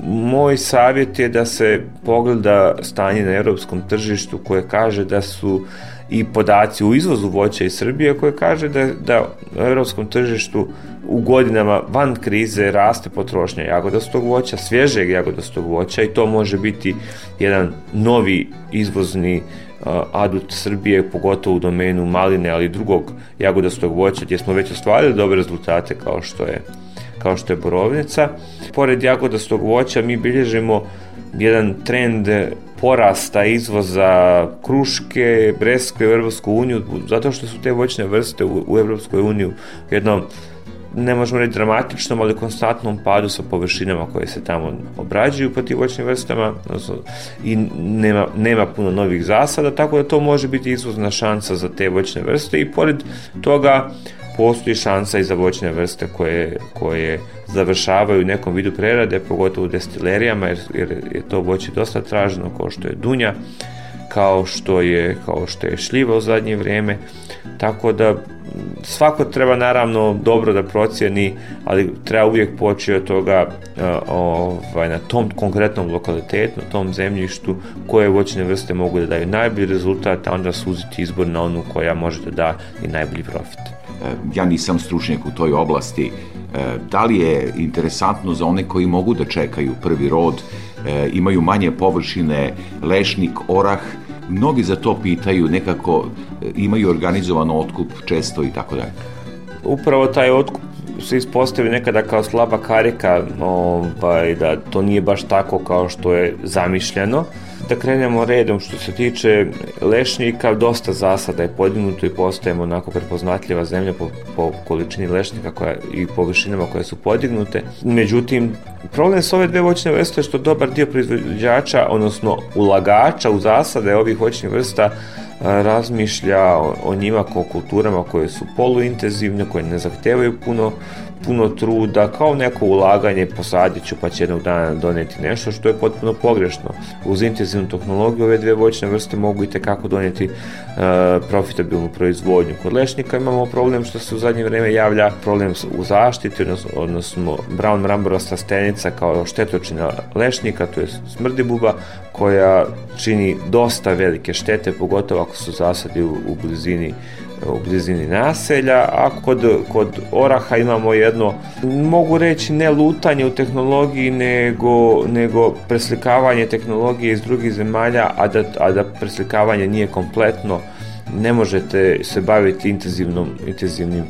Moj savjet je da se pogleda stanje na europskom tržištu koje kaže da su i podaci u izvozu voća iz Srbije koje kaže da, da na europskom tržištu u godinama van krize raste potrošnja jagodastog voća, svježeg jagodastog voća i to može biti jedan novi izvozni adut Srbije, pogotovo u domenu maline, ali i drugog jagodastog voća, gdje smo već ostvarili dobre rezultate kao što je kao što je borovnica. Pored jagodastog voća mi bilježimo jedan trend porasta izvoza kruške, breskve u Europsku uniju, zato što su te voćne vrste u, u Europskoj uniju jednom ne možemo reći dramatičnom, ali konstantnom padu sa površinama koje se tamo obrađuju po tim voćnim vrstama odnosno, i nema, nema puno novih zasada, tako da to može biti izvozna šansa za te voćne vrste i pored toga postoji šansa i za voćne vrste koje, koje završavaju u nekom vidu prerade, pogotovo u destilerijama, jer, jer je to voće dosta traženo, kao što je dunja, kao što je, kao što je šljiva u zadnje vrijeme, tako da svako treba naravno dobro da procjeni, ali treba uvijek poći od toga uh, ovaj, na tom konkretnom lokalitetu, na tom zemljištu, koje voćne vrste mogu da daju najbolji rezultat, a onda suziti izbor na onu koja može da da i najbolji profit. E, ja nisam stručnjak u toj oblasti, e, da li je interesantno za one koji mogu da čekaju prvi rod, e, imaju manje površine, lešnik, orah, mnogi za to pitaju, nekako imaju organizovan otkup često i tako dalje. Upravo taj otkup se ispostavi nekada kao slaba karika, ovaj, da to nije baš tako kao što je zamišljeno. Da krenemo redom što se tiče lešnika, dosta zasada je podignuto i postajemo onako prepoznatljiva zemlja po, po količini lešnika koja, i površinama koje su podignute. Međutim, problem s ove dve voćne vrste je što dobar dio proizvođača, odnosno ulagača u zasade ovih voćnih vrsta razmišlja o, o njima kao kulturama koje su poluintenzivne, koje ne zahtevaju puno puno truda, kao neko ulaganje, posadit ću pa će jednog dana doneti nešto što je potpuno pogrešno. Uz intenzivnu tehnologiju ove dve voćne vrste mogu i tekako doneti e, profitabilnu proizvodnju. Kod lešnika imamo problem što se u zadnje vreme javlja problem u zaštiti, odnosno, odnosno brown mramborasta stenica kao štetočina lešnika, to je smrdibuba, koja čini dosta velike štete, pogotovo ako su zasadi u, u blizini u blizini naselja, a kod, kod oraha imamo jedno, mogu reći ne lutanje u tehnologiji, nego, nego preslikavanje tehnologije iz drugih zemalja, a da, a da preslikavanje nije kompletno, ne možete se baviti intenzivnom, intenzivnim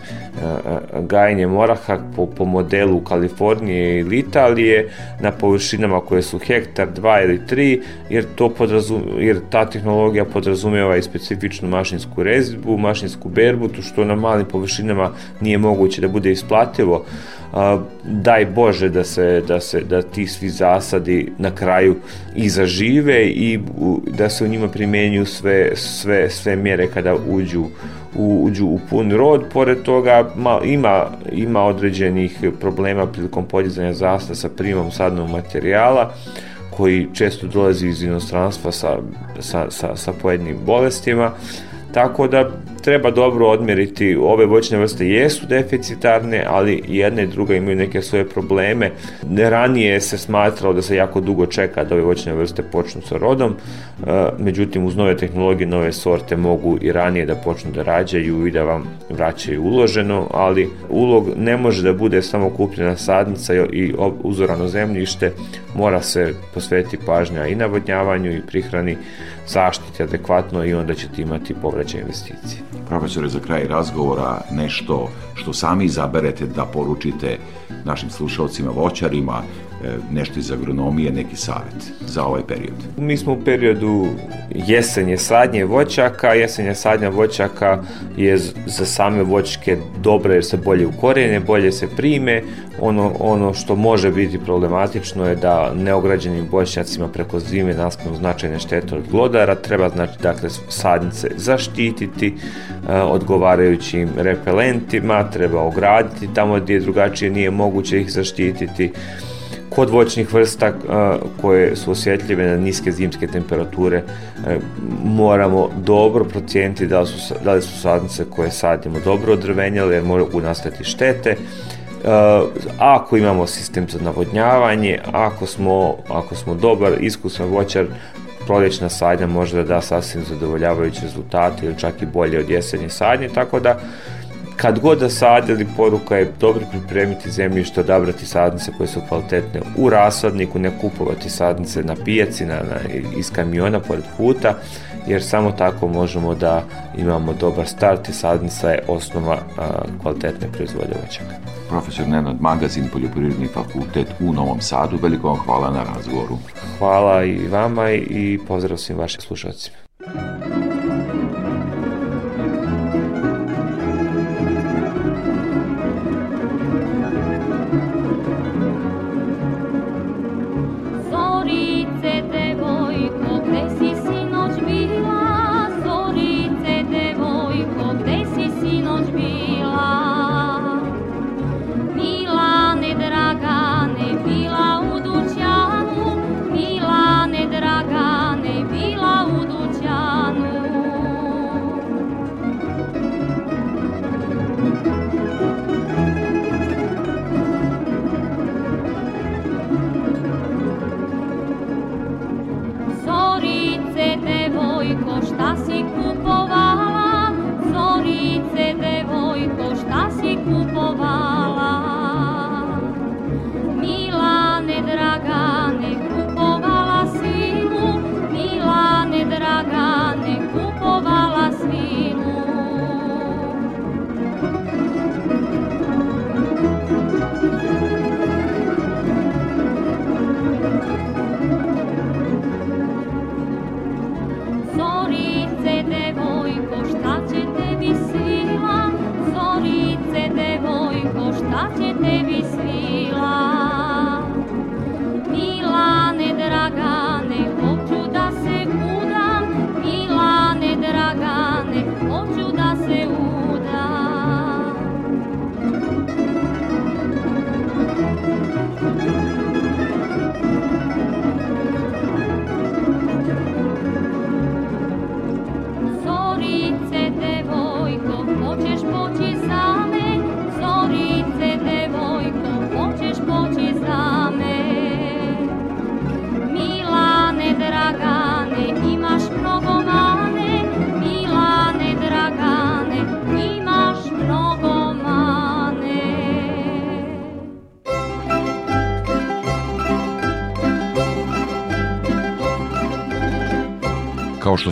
gajenjem oraha po, po modelu Kalifornije ili Italije na površinama koje su hektar, dva ili tri, jer, to podrazum, jer ta tehnologija podrazumijeva i specifičnu mašinsku rezidbu, mašinsku berbu, to što na malim površinama nije moguće da bude isplativo. A, daj Bože da se, da se da ti svi zasadi na kraju i zažive i da se u njima primenjuju sve, sve, sve mjere kada uđu uđu u pun rod, pored toga ma, ima, ima određenih problema prilikom podizanja zasta sa primom sadnog materijala, koji često dolazi iz inostranstva sa, sa, sa, sa pojednim bolestima, tako da treba dobro odmeriti, ove voćne vrste jesu deficitarne, ali jedna i druga imaju neke svoje probleme. Ranije se smatralo da se jako dugo čeka da ove voćne vrste počnu sa rodom, e, međutim uz nove tehnologije, nove sorte mogu i ranije da počnu da rađaju i da vam vraćaju uloženo, ali ulog ne može da bude samo kupljena sadnica i uzorano zemljište, mora se posvetiti pažnja i navodnjavanju i prihrani zaštiti adekvatno i onda ćete imati povraćaj investicije. Profesore, za kraj razgovora nešto što sami izaberete da poručite našim slušalcima, voćarima, nešto iz agronomije, neki savet za ovaj period? Mi smo u periodu jesenje sadnje voćaka. Jesenje sadnja voćaka je za same voćke dobra jer se bolje ukorene, bolje se prime. Ono, ono što može biti problematično je da neograđenim voćnjacima preko zime nastanu značajne štete od glodara. Treba znači dakle sadnice zaštititi uh, odgovarajućim repelentima, treba ograditi tamo gdje drugačije nije moguće ih zaštititi Kod voćnih vrsta koje su osjetljive na niske zimske temperature moramo dobro procijeniti da li su, da li su sadnice koje sadimo dobro odrvenjale jer mogu nastati štete. Ako imamo sistem za navodnjavanje, ako smo, ako smo dobar, iskusan voćar, proljećna sadnja može da da sasvim zadovoljavajući rezultate ili čak i bolje od jesenje sadnje, tako da kad god da sadili, poruka je dobro pripremiti zemljište, odabrati sadnice koje su kvalitetne u rasadniku, ne kupovati sadnice na pijaci, na, na, iz kamiona pored puta, jer samo tako možemo da imamo dobar start i sadnica je osnova a, kvalitetne proizvodnje voćaka. Profesor Nenad Magazin, Poljoprivredni fakultet u Novom Sadu, veliko vam hvala na razgovoru. Hvala i vama i pozdrav svim vašim slušalcima.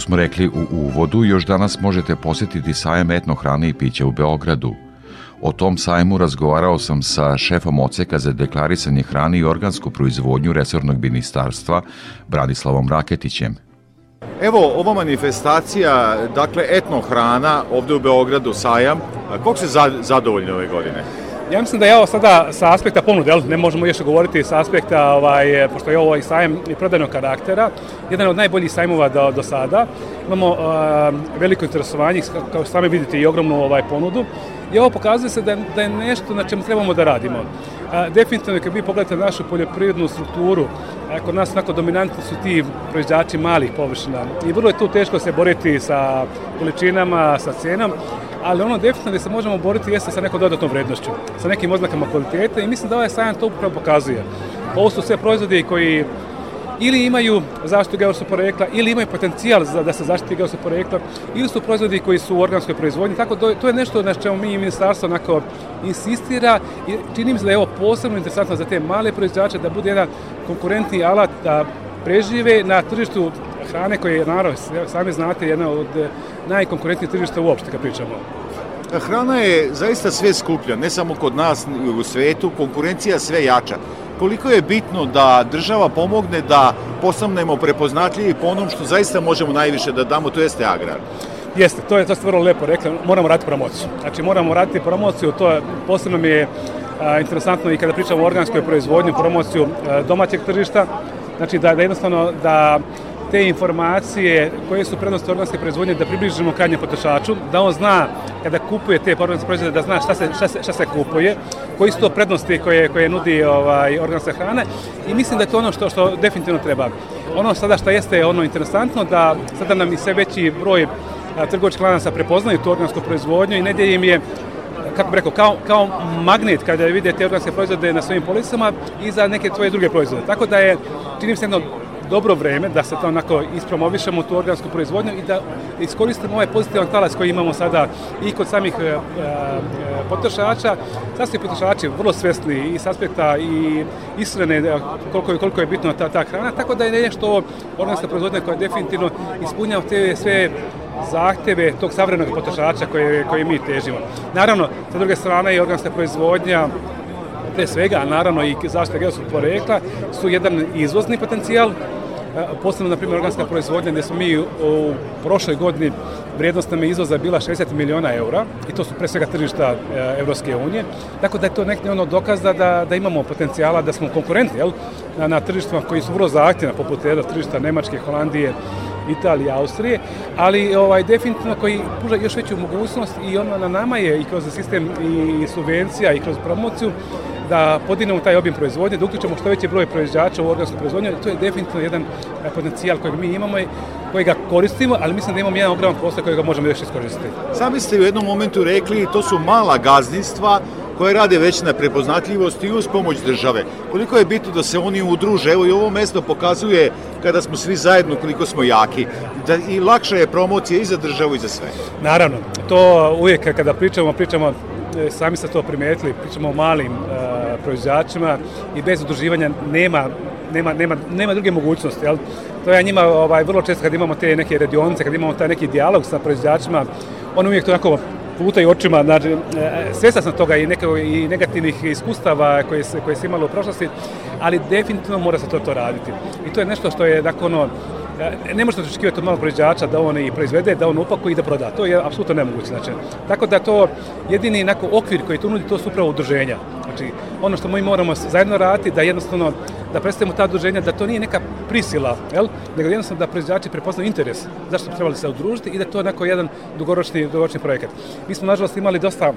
Smo rekli u uvodu, još danas možete posjetiti sajem etno hrane i pića u Beogradu. O tom sajmu razgovarao sam sa šefom oceka za deklarisanje hrane i organsku proizvodnju resornog ministarstva Branislavom Raketićem. Evo, ova manifestacija, dakle, etno hrana ovde u Beogradu, sajam, koliko se zadovoljni ove godine? Ja mislim da je ovo sada sa aspekta ponude, ne možemo još govoriti sa aspekta, ovaj, pošto je ovo i sajem i prodajnog karaktera, jedan od najboljih sajmova do, do sada. Imamo uh, veliko interesovanje, kao što sami vidite i ogromnu ovaj, ponudu. I ovo pokazuje se da, da je nešto na čemu trebamo da radimo. A, definitivno, kad vi pogledate našu poljoprivrednu strukturu, a, kod nas onako dominantni su ti proizvođači malih površina i vrlo je tu teško se boriti sa količinama, sa cenom, ali ono definitivno da se možemo boriti jeste sa nekom dodatnom vrednošću, sa nekim oznakama kvalitete i mislim da ovaj sajam to upravo pokazuje. Ovo su sve proizvodi koji ili imaju zaštitu geografskog porekla ili imaju potencijal za da se zaštiti geografskog porekla ili su proizvodi koji su u organskoj proizvodnji. Tako da to je nešto na čemu mi ministarstvo onako insistira i čini mi se da je ovo posebno interesantno za te male proizvođače da bude jedan konkurentni alat da prežive na tržištu hrane koje je, naravno, sami znate, jedna od najkonkurentnijih tržišta uopšte kad pričamo. Hrana je zaista sve skuplja, ne samo kod nas u svetu, konkurencija sve jača. Koliko je bitno da država pomogne da postanemo prepoznatljivi po onom što zaista možemo najviše da damo, to jeste agrar. Jeste, to je to ste vrlo lepo rekli, moramo raditi promociju. Znači moramo raditi promociju, to je, posebno mi je a, interesantno i kada pričamo o organskoj proizvodnji, promociju a, domaćeg tržišta, znači da, da jednostavno da te informacije koje su prednosti organske proizvodnje da približimo krajnjem potrošaču, da on zna kada kupuje te organske proizvode da zna šta se, šta se, šta se kupuje, koji su to prednosti koje, koje nudi ovaj, organska hrana i mislim da je to ono što, što definitivno treba. Ono sada što jeste ono interesantno da sada nam i sve veći broj trgovačkih lanaca prepoznaju tu organsku proizvodnju i negdje im je kako bih rekao, kao, kao magnet kada vide te organske proizvode na svojim policama i za neke tvoje druge proizvode. Tako da je, čini se jedno dobro vreme da se to onako ispromovišemo tu organsku proizvodnju i da iskoristimo ovaj pozitivan talas koji imamo sada i kod samih e, e, potrošača. Sad su potrošači vrlo svesni i s aspekta i ishrane e, koliko je, koliko je bitno ta, ta hrana, tako da je nešto organska proizvodnja koja definitivno ispunjava te sve zahteve tog savremenog potrošača koje, koje mi težimo. Naravno, sa druge strane i organska proizvodnja pre svega, a naravno i zaštita geografskog porekla su jedan izvozni potencijal, posebno, na primjer, organska proizvodnja, gde smo mi u prošloj godini vrijednost nam je izvoza bila 60 miliona eura i to su pre svega tržišta e, Evropske unije. Tako da je to neki ono dokaz da, da, da imamo potencijala, da smo konkurentni jel? Na, na tržištima koji su vrlo zahtjevna, poput jedna tržišta Nemačke, Holandije, Italije, Austrije, ali ovaj definitivno koji pruža još veću mogućnost i ono na nama je i kroz sistem i subvencija i kroz promociju da podignemo taj obim proizvodnje, da uključimo što veći broj proizvođača u organsku proizvodnju, to je definitivno jedan e, potencijal kojeg mi imamo i koji ga koristimo, ali mislim da imamo jedan ogroman posao koji ga možemo još iskoristiti. Sami ste u jednom momentu rekli, to su mala gazdinstva, koje rade već na prepoznatljivosti i uz pomoć države. Koliko je bitno da se oni udruže, evo i ovo mesto pokazuje kada smo svi zajedno koliko smo jaki, da i lakša je promocija i za državu i za sve. Naravno, to uvijek kada pričamo, pričamo sami ste to primetili, pričamo o malim uh, proizvođačima i bez udruživanja nema nema, nema, nema druge mogućnosti. Jel? To je njima ovaj, vrlo često kad imamo te neke radionice, kad imamo taj neki dijalog sa proizvođačima, on uvijek to onako i očima, znači, e, svjestan sam toga i, neko, i negativnih iskustava koje se, koje se imalo u prošlosti, ali definitivno mora se to, to raditi. I to je nešto što je, dakle, ono, e, ne možete očekivati od malog proizvođača da on i proizvede, da on upakuje i da proda. To je apsolutno nemoguće. Znači. Tako da to jedini onako, okvir koji tu nudi, to su upravo udruženja. Znači, ono što mi moramo zajedno raditi, da jednostavno da predstavimo ta udruženja, da to nije neka prisila, jel? nego jednostavno da proizvođači prepoznaju interes zašto bi trebali se udružiti i da to je jedan dugoročni, dugoročni projekat. Mi smo, nažalost, imali dosta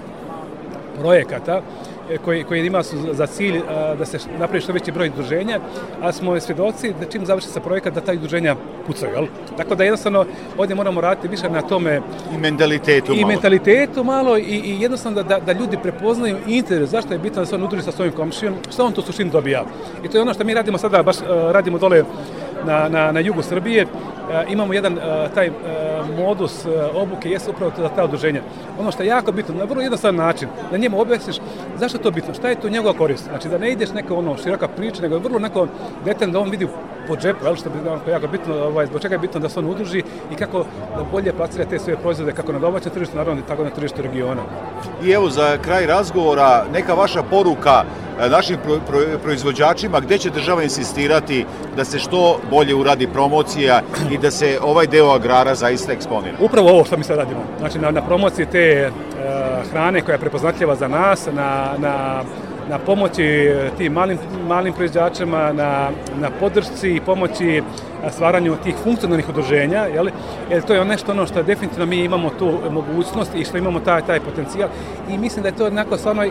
projekata E, koji, koji ima su za cilj da se napravi što veći broj udruženja, a smo svjedoci da čim završi se projekat da ta udruženja pucaju, jel? Tako da jednostavno ovdje moramo raditi više na tome i mentalitetu i malo. mentalitetu malo i, i jednostavno da, da ljudi prepoznaju interes, zašto je bitno da se on udruži sa svojim komšijom, što on to suštini dobija. I to je ono što mi radimo sada, baš radimo dole na, na, na jugu Srbije, imamo jedan taj modus obuke jeste upravo za ta udruženja. Ono što je jako bitno, na vrlo jednostavan način, da njemu objasniš zašto je to bitno, šta je to njegova korist. Znači da ne ideš neka ono široka priča, nego je vrlo neko detaljno da on vidi po džepu, jel, što je jako bitno, ovaj, zbog čega je bitno da se on udruži i kako da bolje plasira te svoje proizvode kako na domaćem tržištu, naravno tako na tržištu regiona. I evo za kraj razgovora neka vaša poruka našim pro, pro, proizvođačima gde će država insistirati da se što bolje uradi promocija i da se ovaj deo agrara zaista eksponira. Upravo ovo što mi sad radimo. Znači na, na promociji te uh, hrane koja je prepoznatljiva za nas, na, na na pomoći tim malim, malim proizvođačima, na, na podršci i pomoći stvaranju tih funkcionalnih udruženja, jel? jer to je nešto ono što definitivno mi imamo tu mogućnost i što imamo taj, taj potencijal i mislim da je to jednako stvarno,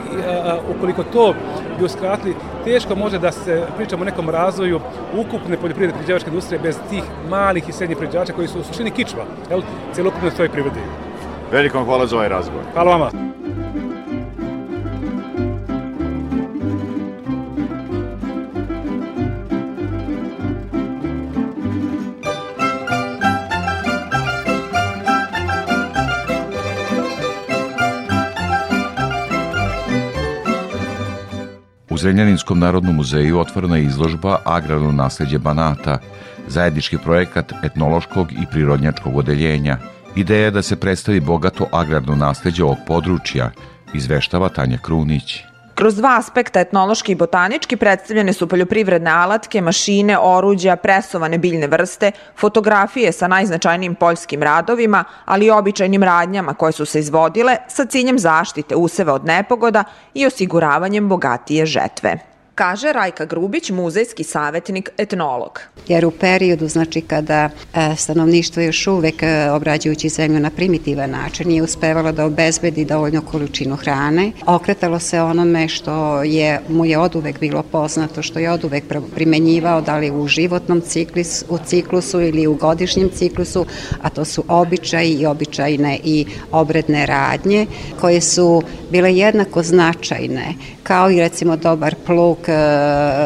ukoliko to bi uskratili, teško može da se pričamo o nekom razvoju ukupne poljoprivredne proizvođačke industrije bez tih malih i srednjih proizvođača koji su u suštini kičva, jel? celokupne svoje privrede. Velikom hvala za ovaj razgovor. Hvala vama. Zrenjaninskom narodnom muzeju otvorena je izložba Agrarno nasledđe Banata, zajednički projekat etnološkog i prirodnjačkog odeljenja. Ideja je da se predstavi bogato agrarno nasledđe ovog područja, izveštava Tanja Krunić. Kroz dva aspekta, etnološki i botanički, predstavljene su poljoprivredne alatke, mašine, oruđa, presovane biljne vrste, fotografije sa najznačajnijim poljskim radovima, ali i običajnim radnjama koje su se izvodile sa ciljem zaštite useva od nepogoda i osiguravanjem bogatije žetve. Kaže Rajka Grubić, muzejski savetnik, etnolog. Jer u periodu, znači kada e, stanovništvo još uvek e, obrađujući zemlju na primitivan način nije uspevalo da obezbedi dovoljnu količinu hrane, okretalo se onome što je mu je oduvek bilo poznato, što je oduvek primenjivao da li u životnom ciklis, u ciklusu ili u godišnjem ciklusu, a to su običaji i običajne i obredne radnje koje su bile jednako značajne kao i recimo dobar pluk,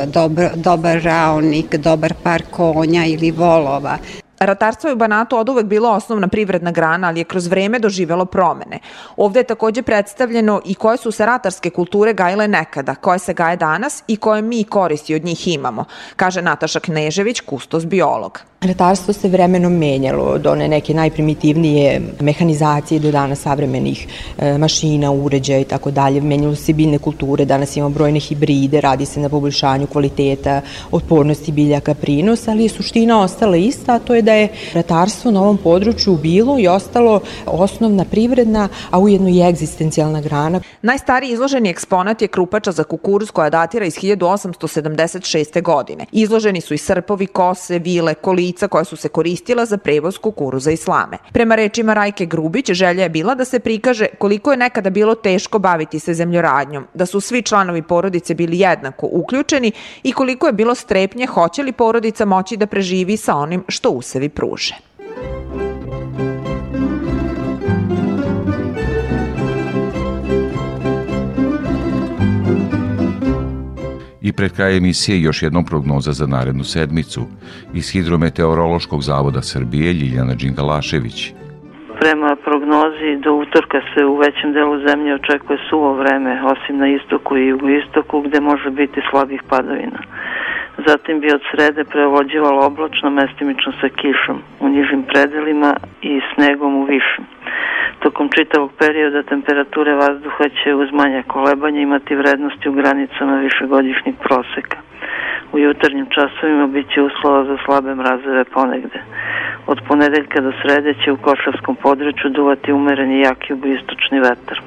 dobar, dobar raonik, dobar par konja ili volova. Ratarstvo je u Banatu od uvek bilo osnovna privredna grana, ali je kroz vreme doživelo promene. Ovde je takođe predstavljeno i koje su se ratarske kulture gajile nekada, koje se gaje danas i koje mi koristi od njih imamo, kaže Nataša Knežević, kustos biolog. Ratarstvo se vremenom menjalo od one neke najprimitivnije mehanizacije do dana savremenih e, mašina, uređaja i tako dalje. Menjalo se biljne kulture, danas imamo brojne hibride, radi se na poboljšanju kvaliteta, otpornosti biljaka, prinosa, ali je suština ostala ista, a to je da je ratarstvo na ovom području bilo i ostalo osnovna privredna, a ujedno i egzistencijalna grana. Najstariji izloženi eksponat je krupača za kukuruz koja datira iz 1876. godine. Izloženi su i srpovi, kose, vile, kolice, lica koja su se koristila za prevoz kukuruza i slame. Prema rečima Rajke Grubić, želja je bila da se prikaže koliko je nekada bilo teško baviti se zemljoradnjom, da su svi članovi porodice bili jednako uključeni i koliko je bilo strepnje hoće li porodica moći da preživi sa onim što usevi pruže. I pred kraj emisije još jednom prognoza za narednu sedmicu. Iz Hidrometeorološkog zavoda Srbije Ljiljana Đingalašević. Prema prognozi do utorka se u većem delu zemlje očekuje suvo vreme, osim na istoku i jugoistoku gde može biti slabih padovina. Zatim bi od srede prevođivalo oblačno mestimično sa kišom u nižim predelima i snegom u višim. Tokom čitavog perioda temperature vazduha će uz manje kolebanja imati vrednosti u granicama višegodišnjih proseka. U jutarnjim časovima bit će uslova za slabe mrazeve ponegde. Od ponedeljka do srede će u košavskom području duvati umereni jaki jugoistočni vetar.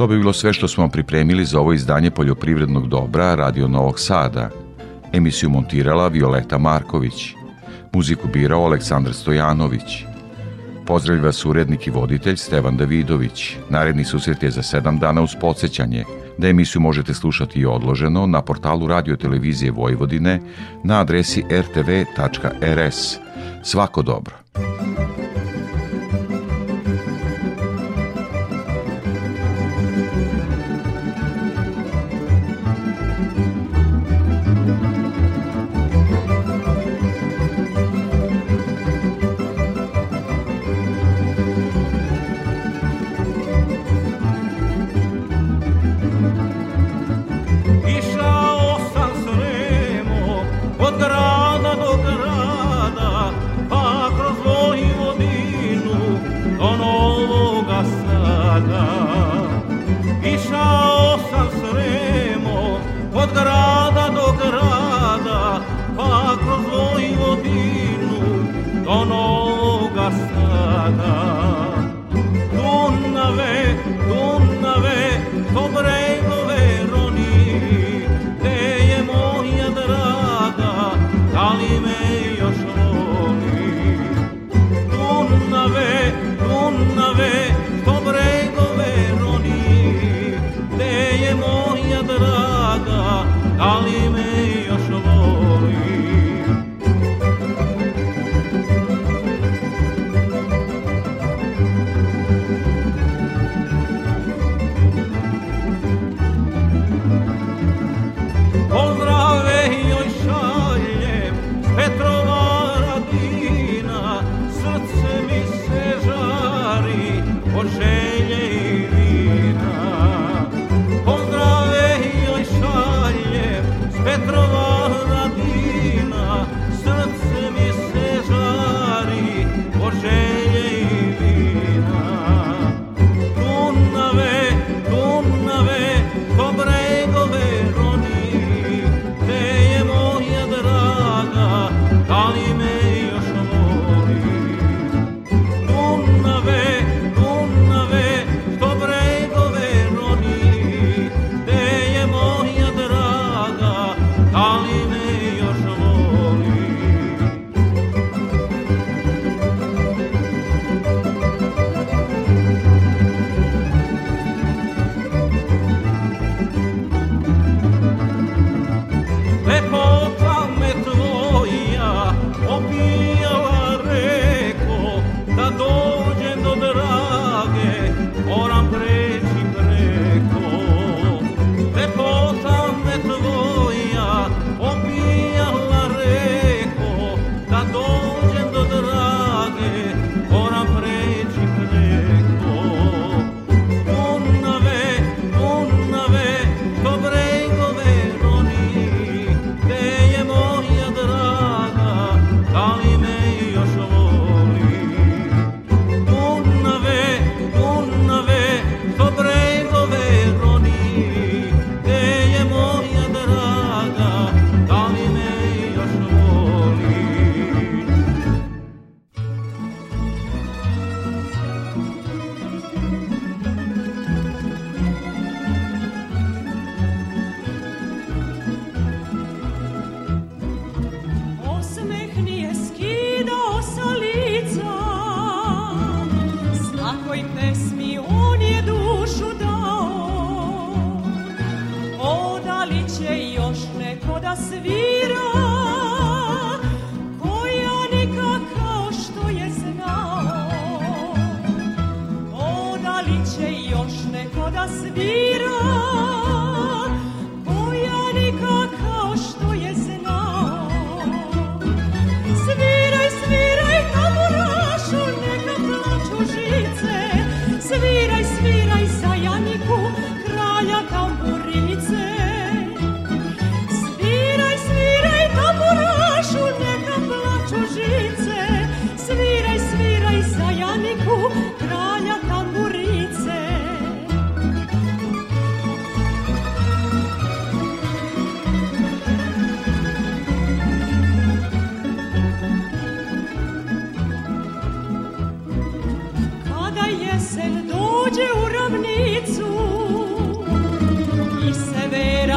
To bi bilo sve što smo pripremili za ovo izdanje poljoprivrednog dobra Radio Novog Sada. Emisiju montirala Violeta Marković. Muziku birao Aleksandar Stojanović. Pozdravlja vas urednik i voditelj Stevan Davidović. Naredni susret je za sedam dana uz podsjećanje da emisiju možete slušati i odloženo na portalu Radio Televizije Vojvodine na adresi rtv.rs. Svako dobro.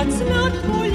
that's not for you.